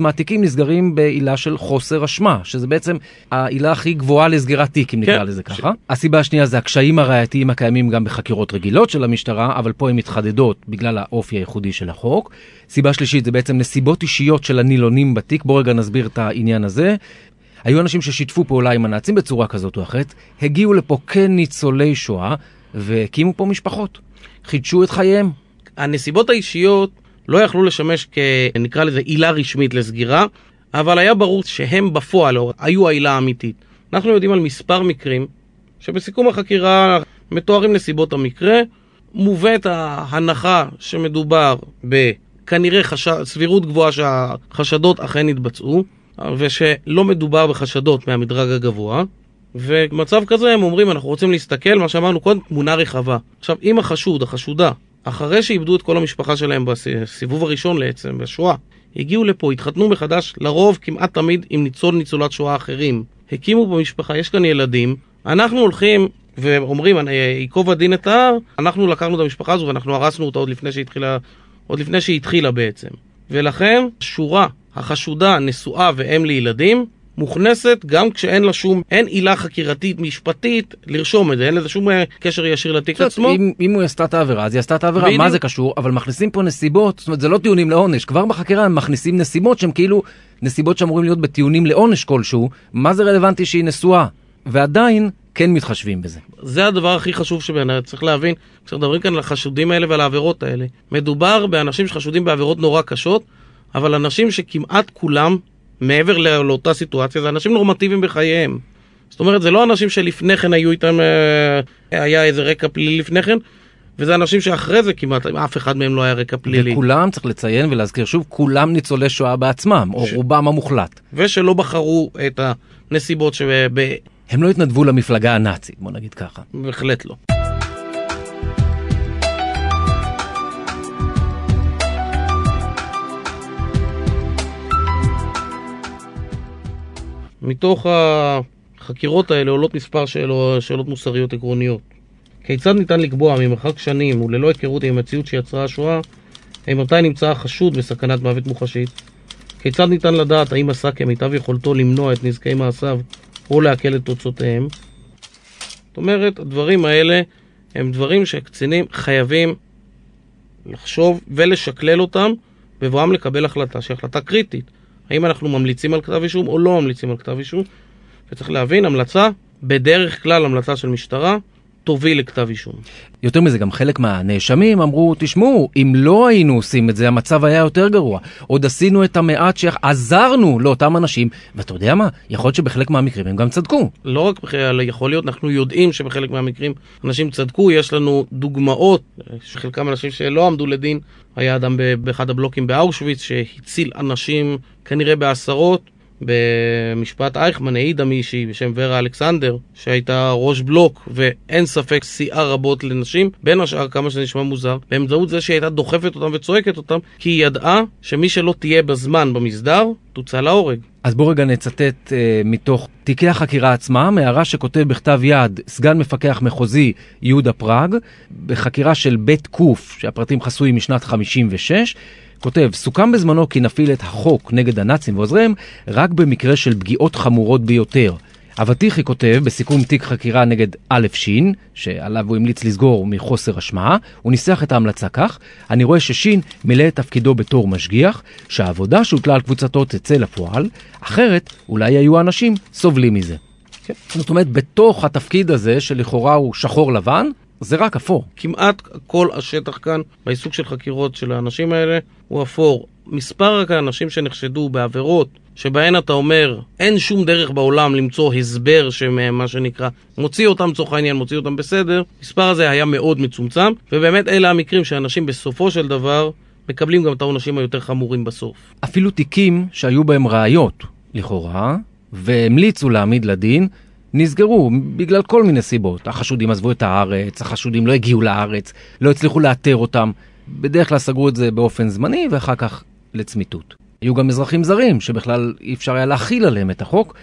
מהתיקים נסגרים בעילה של חוסר אשמה, שזה בעצם העילה הכי גבוהה לסגירת תיק, אם נקרא כן. לזה ככה. ש... הסיבה השנייה זה הקשיים הראייתיים הקיימים גם בחקירות רגילות של המשטרה, אבל פה הן מתחדדות בגלל האופי הייחודי של החוק. סיבה שלישית זה בעצם נסיבות אישיות של הנילונים בתיק, בואו רגע נסביר את העניין הזה. היו אנשים ששיתפו פעולה עם הנאצים בצורה כזאת או אחרת, הגיעו לפה כניצולי שואה והקימו פה משפחות, חידשו את חייהם. הנסיבות האישיות לא יכלו לשמש כנקרא לזה עילה רשמית לסגירה, אבל היה ברור שהם בפועל היו העילה האמיתית. אנחנו יודעים על מספר מקרים שבסיכום החקירה מתוארים נסיבות המקרה, מובאת ההנחה שמדובר בכנראה חש... סבירות גבוהה שהחשדות אכן יתבצעו, ושלא מדובר בחשדות מהמדרג הגבוה. ובמצב כזה הם אומרים, אנחנו רוצים להסתכל, מה שאמרנו קודם, תמונה רחבה. עכשיו, אם החשוד, החשודה, אחרי שאיבדו את כל המשפחה שלהם בסיבוב הראשון לעצם, בשואה, הגיעו לפה, התחתנו מחדש, לרוב כמעט תמיד עם ניצול ניצולת שואה אחרים. הקימו במשפחה, יש כאן ילדים, אנחנו הולכים ואומרים, ייקוב הדין את ההר, אנחנו לקחנו את המשפחה הזו ואנחנו הרסנו אותה עוד לפני שהתחילה, עוד לפני שהיא התחילה בעצם. ולכן, שורה, החשודה, נשואה ואם לילדים, מוכנסת גם כשאין לה שום, אין עילה חקירתית משפטית לרשום את זה, אין לזה שום אה, קשר ישיר לתיק עצמו. אם, אם הוא עשתה את העבירה, אז היא עשתה את העבירה, מה זה קשור? אבל מכניסים פה נסיבות, זאת אומרת זה לא טיעונים לעונש, כבר בחקירה הם מכניסים נסיבות שהן כאילו נסיבות שאמורים להיות בטיעונים לעונש כלשהו, מה זה רלוונטי שהיא נשואה? ועדיין כן מתחשבים בזה. זה הדבר הכי חשוב שבעיניי, צריך להבין, כשמדברים כאן על החשודים האלה ועל העבירות האלה, מדובר באנשים שחשודים בעבירות נורא קשות, אבל אנשים שכמעט כולם מעבר לאותה סיטואציה, זה אנשים נורמטיביים בחייהם. זאת אומרת, זה לא אנשים שלפני כן היו איתם, אה, היה איזה רקע פלילי לפני כן, וזה אנשים שאחרי זה כמעט, אף אחד מהם לא היה רקע פלילי. וכולם, צריך לציין ולהזכיר שוב, כולם ניצולי שואה בעצמם, או ש... רובם המוחלט. ושלא בחרו את הנסיבות שב... הם לא התנדבו למפלגה הנאצית, בוא נגיד ככה. בהחלט לא. מתוך החקירות האלה עולות מספר שאלות, שאלות מוסריות עקרוניות. כיצד ניתן לקבוע ממרחק שנים וללא היכרות עם המציאות שיצרה השואה, האם מתי נמצא החשוד בסכנת מוות מוחשית? כיצד ניתן לדעת האם עשה כמיטב יכולתו למנוע את נזקי מעשיו או לעכל את תוצאותיהם? זאת אומרת, הדברים האלה הם דברים שקצינים חייבים לחשוב ולשקלל אותם בבואם לקבל החלטה שהיא החלטה קריטית. האם אנחנו ממליצים על כתב אישום או לא ממליצים על כתב אישום. וצריך להבין, המלצה, בדרך כלל המלצה של משטרה, תוביל לכתב אישום. יותר מזה, גם חלק מהנאשמים אמרו, תשמעו, אם לא היינו עושים את זה, המצב היה יותר גרוע. עוד עשינו את המעט שעזרנו לאותם אנשים, ואתה יודע מה, יכול להיות שבחלק מהמקרים הם גם צדקו. לא רק בכלל, יכול להיות, אנחנו יודעים שבחלק מהמקרים אנשים צדקו, יש לנו דוגמאות, שחלקם אנשים שלא עמדו לדין, היה אדם באחד הבלוקים באושוויץ שהציל אנשים כנראה בעשרות, במשפט אייכמן העידה מישהי בשם ורה אלכסנדר, שהייתה ראש בלוק, ואין ספק סייעה רבות לנשים, בין השאר כמה שזה נשמע מוזר, באמצעות זה שהיא הייתה דוחפת אותם וצועקת אותם, כי היא ידעה שמי שלא תהיה בזמן במסדר, תוצא להורג. אז בואו רגע נצטט אה, מתוך תיקי החקירה עצמם, הערה שכותב בכתב יד סגן מפקח מחוזי יהודה פראג, בחקירה של בית קוף, שהפרטים חסויים משנת 56, כותב, סוכם בזמנו כי נפעיל את החוק נגד הנאצים ועוזריהם רק במקרה של פגיעות חמורות ביותר. אבטיחי כותב בסיכום תיק חקירה נגד א' ש', שעליו הוא המליץ לסגור מחוסר אשמה, הוא ניסח את ההמלצה כך, אני רואה שש' מילא את תפקידו בתור משגיח, שהעבודה שהוטלה על קבוצתו תצא לפועל, אחרת אולי היו האנשים סובלים מזה. כן. זאת אומרת, בתוך התפקיד הזה, שלכאורה הוא שחור לבן, זה רק אפור. כמעט כל השטח כאן, בעיסוק של חקירות של האנשים האלה, הוא אפור. מספר האנשים שנחשדו בעבירות שבהן אתה אומר, אין שום דרך בעולם למצוא הסבר שמה שנקרא, מוציא אותם לצורך העניין, מוציא אותם בסדר, מספר הזה היה מאוד מצומצם, ובאמת אלה המקרים שאנשים בסופו של דבר מקבלים גם את העונשים היותר חמורים בסוף. אפילו תיקים שהיו בהם ראיות, לכאורה, והמליצו להעמיד לדין, נסגרו בגלל כל מיני סיבות. החשודים עזבו את הארץ, החשודים לא הגיעו לארץ, לא הצליחו לאתר אותם. בדרך כלל סגרו את זה באופן זמני ואחר כך לצמיתות. היו גם אזרחים זרים שבכלל אי אפשר היה להכיל עליהם את החוק.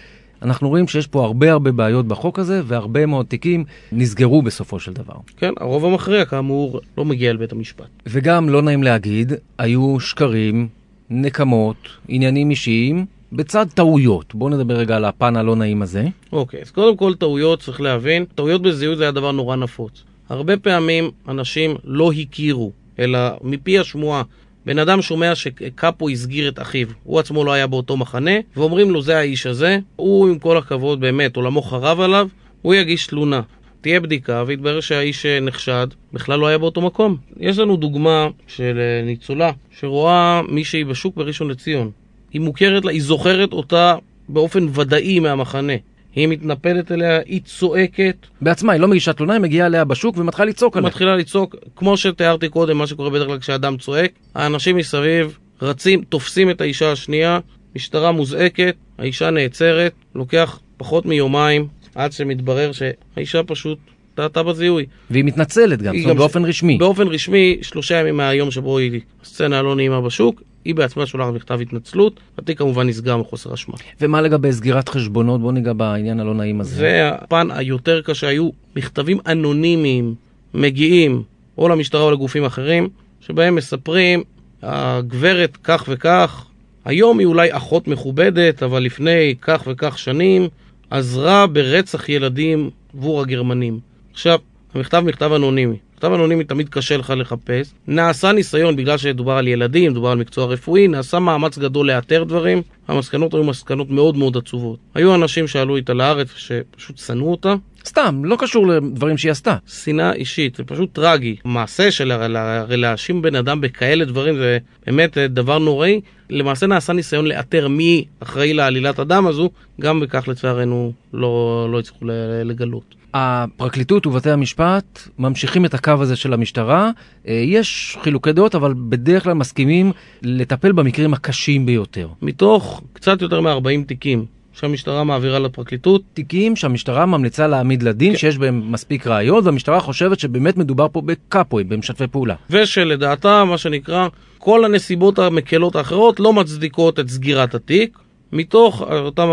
אנחנו רואים שיש פה הרבה הרבה בעיות בחוק הזה, והרבה מאוד תיקים נסגרו בסופו של דבר. כן, הרוב המכריע כאמור לא מגיע אל בית המשפט. וגם, לא נעים להגיד, היו שקרים, נקמות, עניינים אישיים, בצד טעויות. בואו נדבר רגע על הפן הלא נעים הזה. אוקיי, אז קודם כל טעויות, צריך להבין, טעויות בזיהוי זה היה דבר נורא נפוץ. הרבה פעמים אנשים לא הכירו, אלא מפי השמועה. בן אדם שומע שקאפו הסגיר את אחיו, הוא עצמו לא היה באותו מחנה, ואומרים לו זה האיש הזה, הוא עם כל הכבוד באמת, עולמו חרב עליו, הוא יגיש תלונה. תהיה בדיקה ויתברר שהאיש שנחשד בכלל לא היה באותו מקום. יש לנו דוגמה של אה, ניצולה שרואה מישהי בשוק בראשון לציון. היא מוכרת לה, היא זוכרת אותה באופן ודאי מהמחנה. היא מתנפלת אליה, היא צועקת. בעצמה, היא לא מגישה תלונה, היא מגיעה אליה בשוק ומתחילה לצעוק עליה. מתחילה לצעוק, כמו שתיארתי קודם, מה שקורה בדרך כלל כשאדם צועק. האנשים מסביב רצים, תופסים את האישה השנייה, משטרה מוזעקת, האישה נעצרת, לוקח פחות מיומיים עד שמתברר שהאישה פשוט טעתה בזיהוי. והיא מתנצלת גם, זאת אומרת באופן רשמי. באופן רשמי, שלושה ימים מהיום שבו היא הסצנה הלא נעימה בשוק, היא בעצמה שולחת מכתב התנצלות, התיק כמובן נסגר מחוסר אשמה. ומה לגבי סגירת חשבונות? בוא ניגע בעניין הלא נעים הזה. זה הפן היותר קשה, היו מכתבים אנונימיים מגיעים או למשטרה או לגופים אחרים, שבהם מספרים, הגברת כך וכך, היום היא אולי אחות מכובדת, אבל לפני כך וכך שנים, עזרה ברצח ילדים עבור הגרמנים. עכשיו, המכתב מכתב אנונימי. מכתב אנונימי תמיד קשה לך לחפש. נעשה ניסיון, בגלל שדובר על ילדים, דובר על מקצוע רפואי, נעשה מאמץ גדול לאתר דברים. המסקנות היו מסקנות מאוד מאוד עצובות. היו אנשים שעלו איתה לארץ שפשוט שנאו אותה. סתם, לא קשור לדברים שהיא עשתה. שנאה אישית, זה פשוט טרגי. מעשה של הרי להאשים בן אדם בכאלה דברים זה באמת דבר נוראי. למעשה נעשה ניסיון לאתר מי אחראי לעלילת הדם הזו, גם בכך לצערנו לא, לא הצליחו לגלות. הפרקליטות ובתי המשפט ממשיכים את הקו הזה של המשטרה. אה, יש חילוקי דעות, אבל בדרך כלל מסכימים לטפל במקרים הקשים ביותר. מתוך קצת יותר מ-40 תיקים שהמשטרה מעבירה לפרקליטות. תיקים שהמשטרה ממליצה להעמיד לדין, כן. שיש בהם מספיק ראיות, והמשטרה חושבת שבאמת מדובר פה בקאפואים, במשתפי פעולה. ושלדעתה, מה שנקרא, כל הנסיבות המקלות האחרות לא מצדיקות את סגירת התיק. מתוך אותם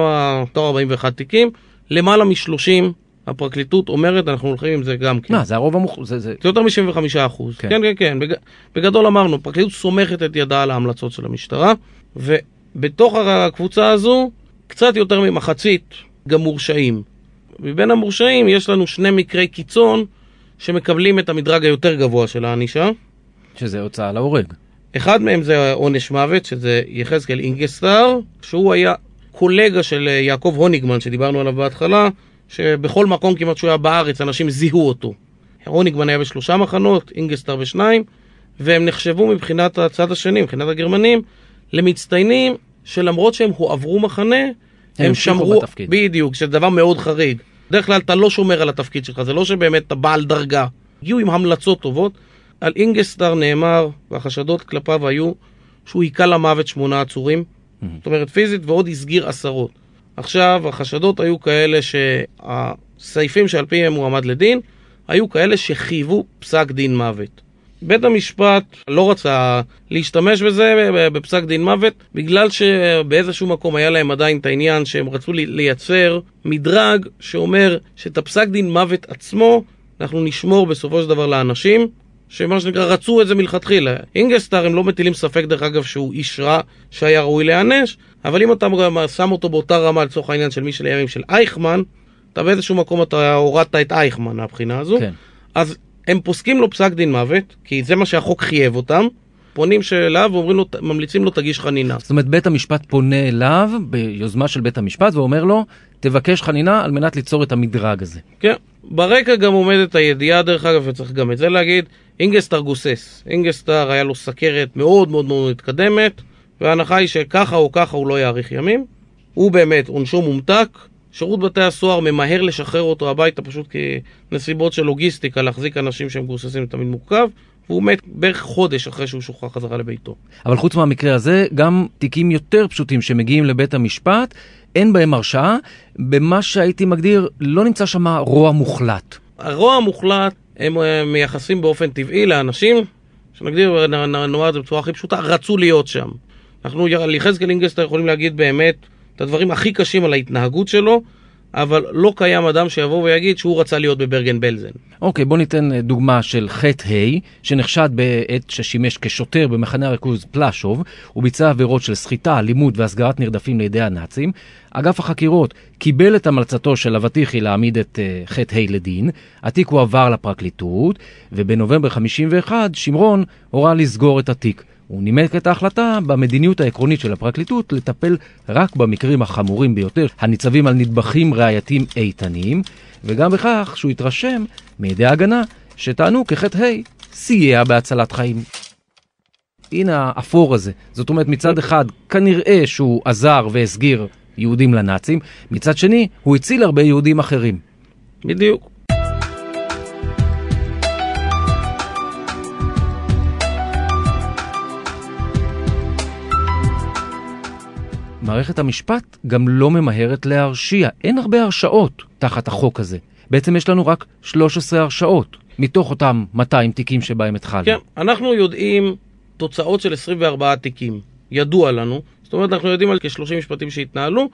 41 תיקים, למעלה מ-30 הפרקליטות אומרת, אנחנו הולכים עם זה גם כן. מה, זה הרוב המוח... זה, זה... זה יותר מ-75 אחוז. כן, כן, כן. כן. בג... בגדול אמרנו, הפרקליטות סומכת את ידה על ההמלצות של המשטרה, ובתוך הקבוצה הזו, קצת יותר ממחצית גם מורשעים. מבין המורשעים יש לנו שני מקרי קיצון שמקבלים את המדרג היותר גבוה של הענישה. שזה הוצאה להורג. אחד מהם זה עונש מוות, שזה יחזקאל אינגסטר, שהוא היה קולגה של יעקב הוניגמן שדיברנו עליו בהתחלה, שבכל מקום כמעט שהוא היה בארץ אנשים זיהו אותו. הוניגמן היה בשלושה מחנות, אינגסטר בשניים, והם נחשבו מבחינת הצד השני, מבחינת הגרמנים, למצטיינים שלמרות שהם הועברו מחנה, הם, הם שמרו, בתפקיד. בדיוק, שזה דבר מאוד חריג. בדרך כלל אתה לא שומר על התפקיד שלך, זה לא שבאמת אתה בעל דרגה. הגיעו עם המלצות טובות. על אינגסטר נאמר, והחשדות כלפיו היו, שהוא היכה למוות שמונה עצורים, mm-hmm. זאת אומרת פיזית, ועוד הסגיר עשרות. עכשיו, החשדות היו כאלה שהסעיפים שעל פיהם הוא עמד לדין, היו כאלה שחייבו פסק דין מוות. בית המשפט לא רצה להשתמש בזה בפסק דין מוות, בגלל שבאיזשהו מקום היה להם עדיין את העניין שהם רצו לייצר מדרג שאומר שאת הפסק דין מוות עצמו אנחנו נשמור בסופו של דבר לאנשים, שמה שנקרא רצו את זה מלכתחילה. אינגסטר הם לא מטילים ספק דרך אגב שהוא איש רע שהיה ראוי להיענש, אבל אם אתה שם אותו באותה רמה לצורך העניין של מי של הימים של אייכמן, אתה באיזשהו מקום אתה הורדת את אייכמן מהבחינה הזו. כן. אז הם פוסקים לו פסק דין מוות, כי זה מה שהחוק חייב אותם. פונים אליו ואומרים לו, ממליצים לו תגיש חנינה. זאת אומרת, בית המשפט פונה אליו ביוזמה של בית המשפט ואומר לו, תבקש חנינה על מנת ליצור את המדרג הזה. כן, ברקע גם עומדת הידיעה, דרך אגב, וצריך גם את זה להגיד, אינגסטר גוסס. אינגסטר היה לו סכרת מאוד מאוד מאוד מתקדמת, וההנחה היא שככה או ככה הוא לא יאריך ימים. הוא באמת, עונשו מומתק, שירות בתי הסוהר ממהר לשחרר אותו הביתה פשוט כנסיבות של לוגיסטיקה, להחזיק אנשים שהם גוססים תמיד מורכב. והוא מת בערך חודש אחרי שהוא שוחרר חזרה לביתו. אבל חוץ מהמקרה הזה, גם תיקים יותר פשוטים שמגיעים לבית המשפט, אין בהם הרשעה. במה שהייתי מגדיר, לא נמצא שם רוע מוחלט. הרוע המוחלט, הם אה, מייחסים באופן טבעי לאנשים, שנגדיר, נאמר את זה בצורה הכי פשוטה, רצו להיות שם. אנחנו על יחזקאל אינגסטר יכולים להגיד באמת את הדברים הכי קשים על ההתנהגות שלו, אבל לא קיים אדם שיבוא ויגיד שהוא רצה להיות בברגן בלזן. אוקיי, בוא ניתן אה, דוגמה של חטא ה' שנחשד בעת ששימש כשוטר במחנה הריכוז פלאשוב, הוא ביצע עבירות של סחיטה, אלימות והסגרת נרדפים לידי הנאצים. אגף החקירות קיבל את המלצתו של אבטיחי להעמיד את uh, חטא ה' לדין, התיק הועבר לפרקליטות, ובנובמבר 51 שמרון הורה לסגור את התיק. הוא נימק את ההחלטה במדיניות העקרונית של הפרקליטות לטפל רק במקרים החמורים ביותר, הניצבים על נדבכים ראייתיים איתנים, וגם בכך שהוא התרשם מידי ההגנה שטענו כחטא ה' סייע בהצלת חיים. הנה האפור הזה. זאת אומרת, מצד אחד, כנראה שהוא עזר והסגיר יהודים לנאצים, מצד שני, הוא הציל הרבה יהודים אחרים. בדיוק. מערכת המשפט גם לא ממהרת להרשיע. אין הרבה הרשעות תחת החוק הזה. בעצם יש לנו רק 13 הרשעות, מתוך אותם 200 תיקים שבהם התחלנו. כן, אנחנו יודעים תוצאות של 24 תיקים. ידוע לנו. זאת אומרת, אנחנו יודעים על כ-30 משפטים שהתנהלו,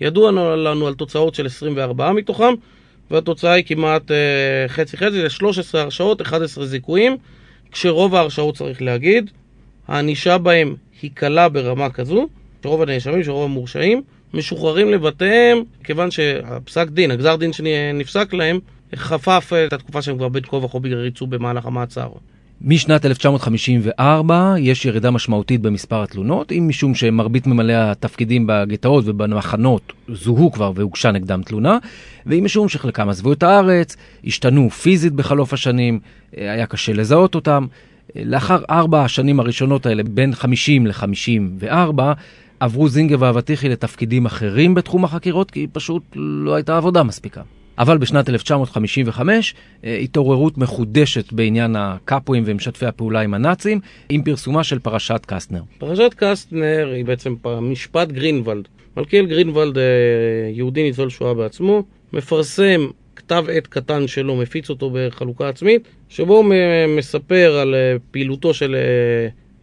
ידוע לנו על תוצאות של 24 מתוכם, והתוצאה היא כמעט אה, חצי חצי, זה 13 הרשעות, 11 זיכויים, כשרוב ההרשעות צריך להגיד, הענישה בהם היא קלה ברמה כזו, שרוב הנאשמים, שרוב המורשעים, משוחררים לבתיהם, כיוון שהפסק דין, הגזר דין שנפסק להם, חפף את התקופה שהם כבר בין כה וכה ריצו במהלך המעצר. משנת 1954 יש ירידה משמעותית במספר התלונות, אם משום שמרבית ממלאי התפקידים בגטאות ובמחנות זוהו כבר והוגשה נגדם תלונה, ואם משום שחלקם עזבו את הארץ, השתנו פיזית בחלוף השנים, היה קשה לזהות אותם. לאחר ארבע השנים הראשונות האלה, בין 50 ל-54, עברו זינגר ואבטיחי לתפקידים אחרים בתחום החקירות, כי פשוט לא הייתה עבודה מספיקה. אבל בשנת 1955 אה, התעוררות מחודשת בעניין הקאפואים ומשתפי הפעולה עם הנאצים, עם פרסומה של פרשת קסטנר. פרשת קסטנר היא בעצם משפט גרינוולד. מלכיאל גרינוולד, אה, יהודי ניצול שואה בעצמו, מפרסם כתב עת קטן שלו, מפיץ אותו בחלוקה עצמית, שבו הוא מספר על אה, פעילותו של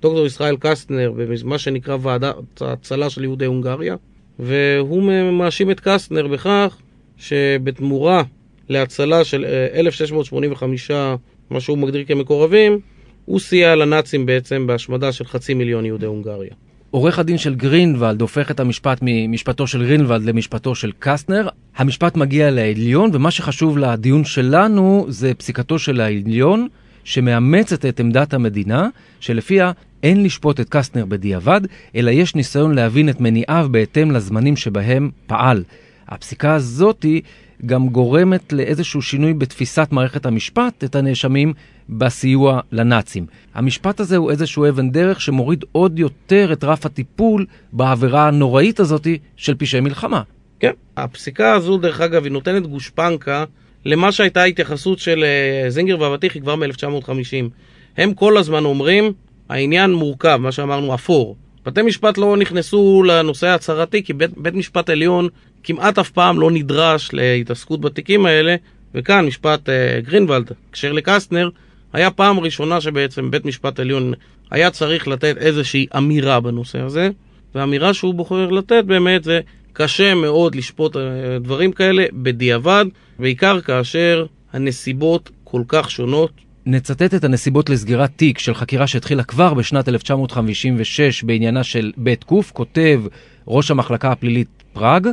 דוקטור ישראל קסטנר במה שנקרא ועדת ההצלה של יהודי הונגריה, והוא מאשים את קסטנר בכך שבתמורה להצלה של 1685, אה, מה שהוא מגדיר כמקורבים, הוא סייע לנאצים בעצם בהשמדה של חצי מיליון יהודי הונגריה. עורך הדין של גרינוולד הופך את המשפט ממשפטו של גרינוולד למשפטו של קסטנר. המשפט מגיע לעליון, ומה שחשוב לדיון שלנו זה פסיקתו של העליון, שמאמצת את עמדת המדינה, שלפיה אין לשפוט את קסטנר בדיעבד, אלא יש ניסיון להבין את מניעיו בהתאם לזמנים שבהם פעל. הפסיקה הזאתי גם גורמת לאיזשהו שינוי בתפיסת מערכת המשפט את הנאשמים בסיוע לנאצים. המשפט הזה הוא איזשהו אבן דרך שמוריד עוד יותר את רף הטיפול בעבירה הנוראית הזאתי של פשעי מלחמה. כן, הפסיקה הזו דרך אגב היא נותנת גושפנקה למה שהייתה ההתייחסות של uh, זינגר ואבטיחי כבר מ-1950. הם כל הזמן אומרים, העניין מורכב, מה שאמרנו אפור. בתי משפט לא נכנסו לנושא ההצהרתי, כי בית, בית משפט עליון כמעט אף פעם לא נדרש להתעסקות בתיקים האלה, וכאן משפט uh, גרינוולד, הקשר לקסטנר, היה פעם ראשונה שבעצם בית משפט עליון היה צריך לתת איזושהי אמירה בנושא הזה, והאמירה שהוא בוחר לתת באמת זה קשה מאוד לשפוט אה, דברים כאלה בדיעבד, בעיקר כאשר הנסיבות כל כך שונות. נצטט את הנסיבות לסגירת תיק של חקירה שהתחילה כבר בשנת 1956 בעניינה של בית קוף, כותב ראש המחלקה הפלילית פראג.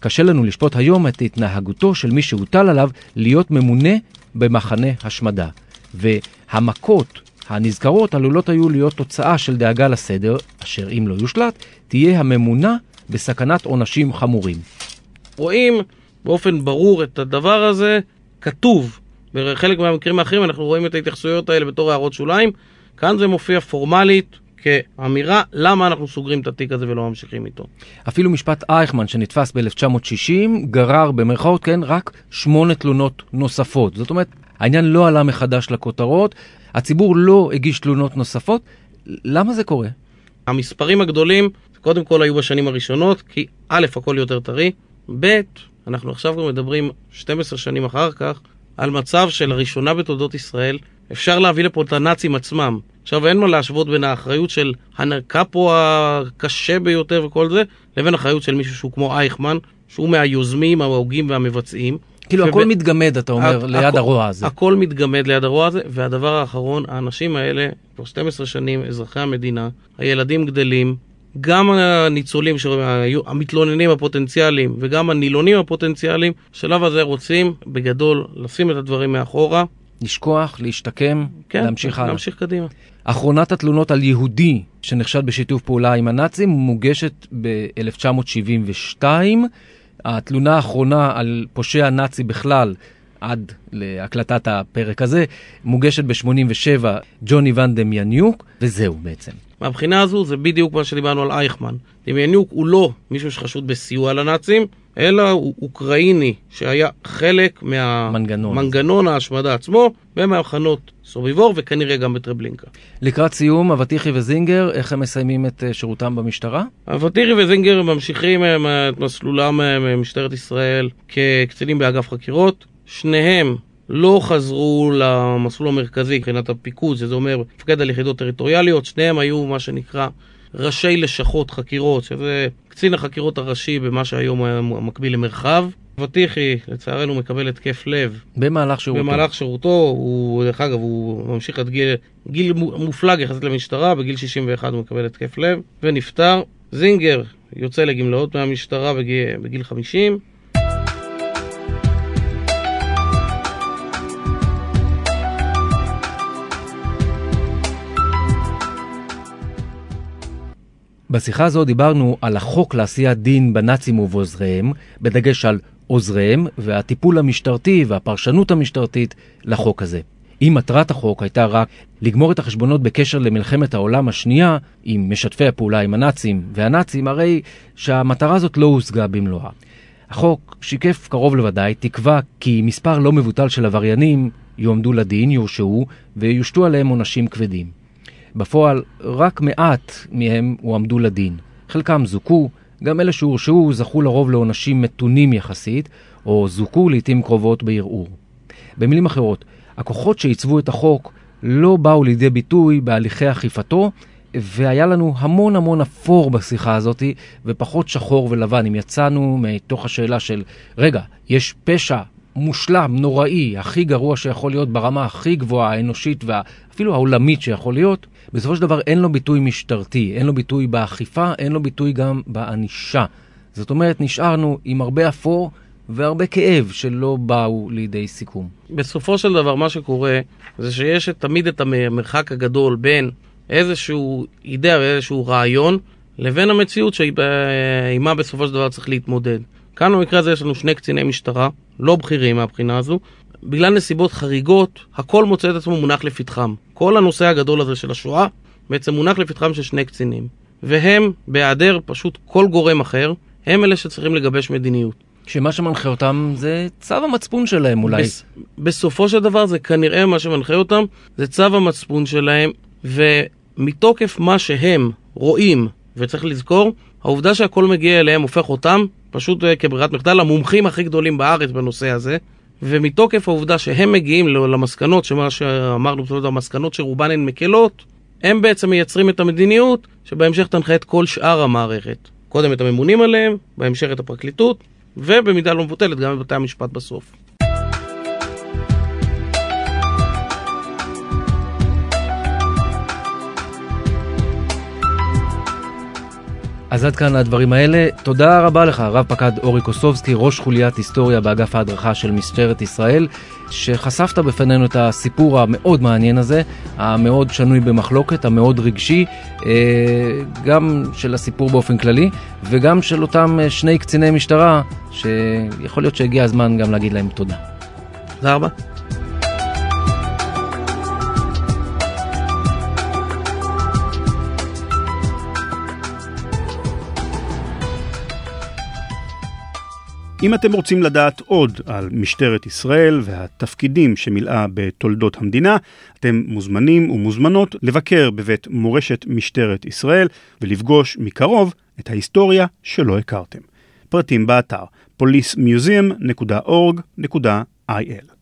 קשה לנו לשפוט היום את התנהגותו של מי שהוטל עליו להיות ממונה במחנה השמדה. והמכות הנזכרות עלולות היו להיות תוצאה של דאגה לסדר, אשר אם לא יושלט, תהיה הממונה בסכנת עונשים חמורים. רואים באופן ברור את הדבר הזה כתוב. בחלק מהמקרים האחרים אנחנו רואים את ההתייחסויות האלה בתור הערות שוליים. כאן זה מופיע פורמלית כאמירה למה אנחנו סוגרים את התיק הזה ולא ממשיכים איתו. אפילו משפט אייכמן שנתפס ב-1960 גרר במרכאות, כן, רק שמונה תלונות נוספות. זאת אומרת, העניין לא עלה מחדש לכותרות, הציבור לא הגיש תלונות נוספות. למה זה קורה? המספרים הגדולים, קודם כל היו בשנים הראשונות, כי א', הכל יותר טרי, ב', אנחנו עכשיו גם מדברים 12 שנים אחר כך, על מצב שלראשונה בתולדות ישראל אפשר להביא לפה את הנאצים עצמם. עכשיו אין מה להשוות בין האחריות של הנקאפו הקשה ביותר וכל זה, לבין אחריות של מישהו שהוא כמו אייכמן, שהוא מהיוזמים, ההוגים והמבצעים. כאילו הכל מתגמד, אתה אומר, ליד הרוע הזה. הכל מתגמד ליד הרוע הזה, והדבר האחרון, האנשים האלה, כבר 12 שנים, אזרחי המדינה, הילדים גדלים, גם הניצולים, המתלוננים הפוטנציאליים וגם הנילונים הפוטנציאליים, בשלב הזה רוצים, בגדול, לשים את הדברים מאחורה. לשכוח, להשתקם, כן, להמשיך הלאה. להמשיך קדימה. אחרונת התלונות על יהודי שנחשד בשיתוף פעולה עם הנאצים מוגשת ב-1972. התלונה האחרונה על פושע נאצי בכלל, עד להקלטת הפרק הזה, מוגשת ב-87 ג'וני ואן דמיאניוק, וזהו בעצם. מהבחינה הזו זה בדיוק מה שדיברנו על אייכמן. דמיאניוק הוא לא מישהו שחשוד בסיוע לנאצים, אלא הוא אוקראיני שהיה חלק מנגנון. מהמנגנון ההשמדה עצמו ומהמחנות סוביבור וכנראה גם בטרבלינקה. לקראת סיום, אבטיחי וזינגר, איך הם מסיימים את אה, שירותם במשטרה? אבטירי וזינגר ממשיכים אה, את מסלולם אה, ממשטרת ישראל כקצינים באגף חקירות. שניהם לא חזרו למסלול המרכזי מבחינת הפיקוד, שזה אומר מפקד על יחידות טריטוריאליות. שניהם היו מה שנקרא ראשי לשכות חקירות, שזה קצין החקירות הראשי במה שהיום היה מקביל למרחב. אבטיחי, לצערנו, מקבל התקף לב במהלך שירותו. במהלך שירותו, הוא, דרך אגב, הוא ממשיך עד גיל, גיל מו- מופלג יחסית למשטרה, בגיל 61 הוא מקבל התקף לב, ונפטר. זינגר יוצא לגמלאות מהמשטרה בגיל, בגיל 50. בשיחה הזו דיברנו על החוק לעשיית דין בנאצים ובעוזריהם, בדגש על עוזריהם והטיפול המשטרתי והפרשנות המשטרתית לחוק הזה. אם מטרת החוק הייתה רק לגמור את החשבונות בקשר למלחמת העולם השנייה עם משתפי הפעולה עם הנאצים והנאצים, הרי שהמטרה הזאת לא הושגה במלואה. החוק שיקף קרוב לוודאי תקווה כי מספר לא מבוטל של עבריינים יועמדו לדין, יורשעו ויושתו עליהם עונשים כבדים. בפועל, רק מעט מהם הועמדו לדין. חלקם זוכו, גם אלה שהורשעו זכו לרוב לעונשים מתונים יחסית, או זוכו לעתים קרובות בערעור. במילים אחרות, הכוחות שעיצבו את החוק לא באו לידי ביטוי בהליכי אכיפתו, והיה לנו המון המון אפור בשיחה הזאת, ופחות שחור ולבן. אם יצאנו מתוך השאלה של, רגע, יש פשע מושלם, נוראי, הכי גרוע שיכול להיות ברמה הכי גבוהה, האנושית ואפילו העולמית שיכול להיות, בסופו של דבר אין לו ביטוי משטרתי, אין לו ביטוי באכיפה, אין לו ביטוי גם בענישה. זאת אומרת, נשארנו עם הרבה אפור והרבה כאב שלא באו לידי סיכום. בסופו של דבר מה שקורה זה שיש תמיד את המרחק הגדול בין איזשהו אידאה ואיזשהו רעיון לבין המציאות שעימה בסופו של דבר צריך להתמודד. כאן במקרה הזה יש לנו שני קציני משטרה, לא בכירים מהבחינה הזו. בגלל נסיבות חריגות, הכל מוצא את עצמו מונח לפתחם. כל הנושא הגדול הזה של השואה בעצם מונח לפתחם של שני קצינים. והם, בהיעדר פשוט כל גורם אחר, הם אלה שצריכים לגבש מדיניות. שמה שמנחה אותם זה צו המצפון שלהם אולי. בס, בסופו של דבר זה כנראה מה שמנחה אותם, זה צו המצפון שלהם, ומתוקף מה שהם רואים, וצריך לזכור, העובדה שהכל מגיע אליהם הופך אותם, פשוט אה, כברירת מחדל, המומחים הכי גדולים בארץ בנושא הזה, ומתוקף העובדה שהם מגיעים למסקנות, שמה שאמרנו, המסקנות שרובן הן מקלות, הם בעצם מייצרים את המדיניות שבהמשך תנחה את כל שאר המערכת. קודם את הממונים עליהם, בהמשך את הפרקליטות, ובמידה לא מבוטלת גם את בתי המשפט בסוף. אז עד כאן הדברים האלה. תודה רבה לך, רב פקד אורי קוסובסקי, ראש חוליית היסטוריה באגף ההדרכה של משטרת ישראל, שחשפת בפנינו את הסיפור המאוד מעניין הזה, המאוד שנוי במחלוקת, המאוד רגשי, אה, גם של הסיפור באופן כללי, וגם של אותם אה, שני קציני משטרה, שיכול להיות שהגיע הזמן גם להגיד להם תודה. תודה רבה. אם אתם רוצים לדעת עוד על משטרת ישראל והתפקידים שמילאה בתולדות המדינה, אתם מוזמנים ומוזמנות לבקר בבית מורשת משטרת ישראל ולפגוש מקרוב את ההיסטוריה שלא הכרתם. פרטים באתר policmuseum.org.il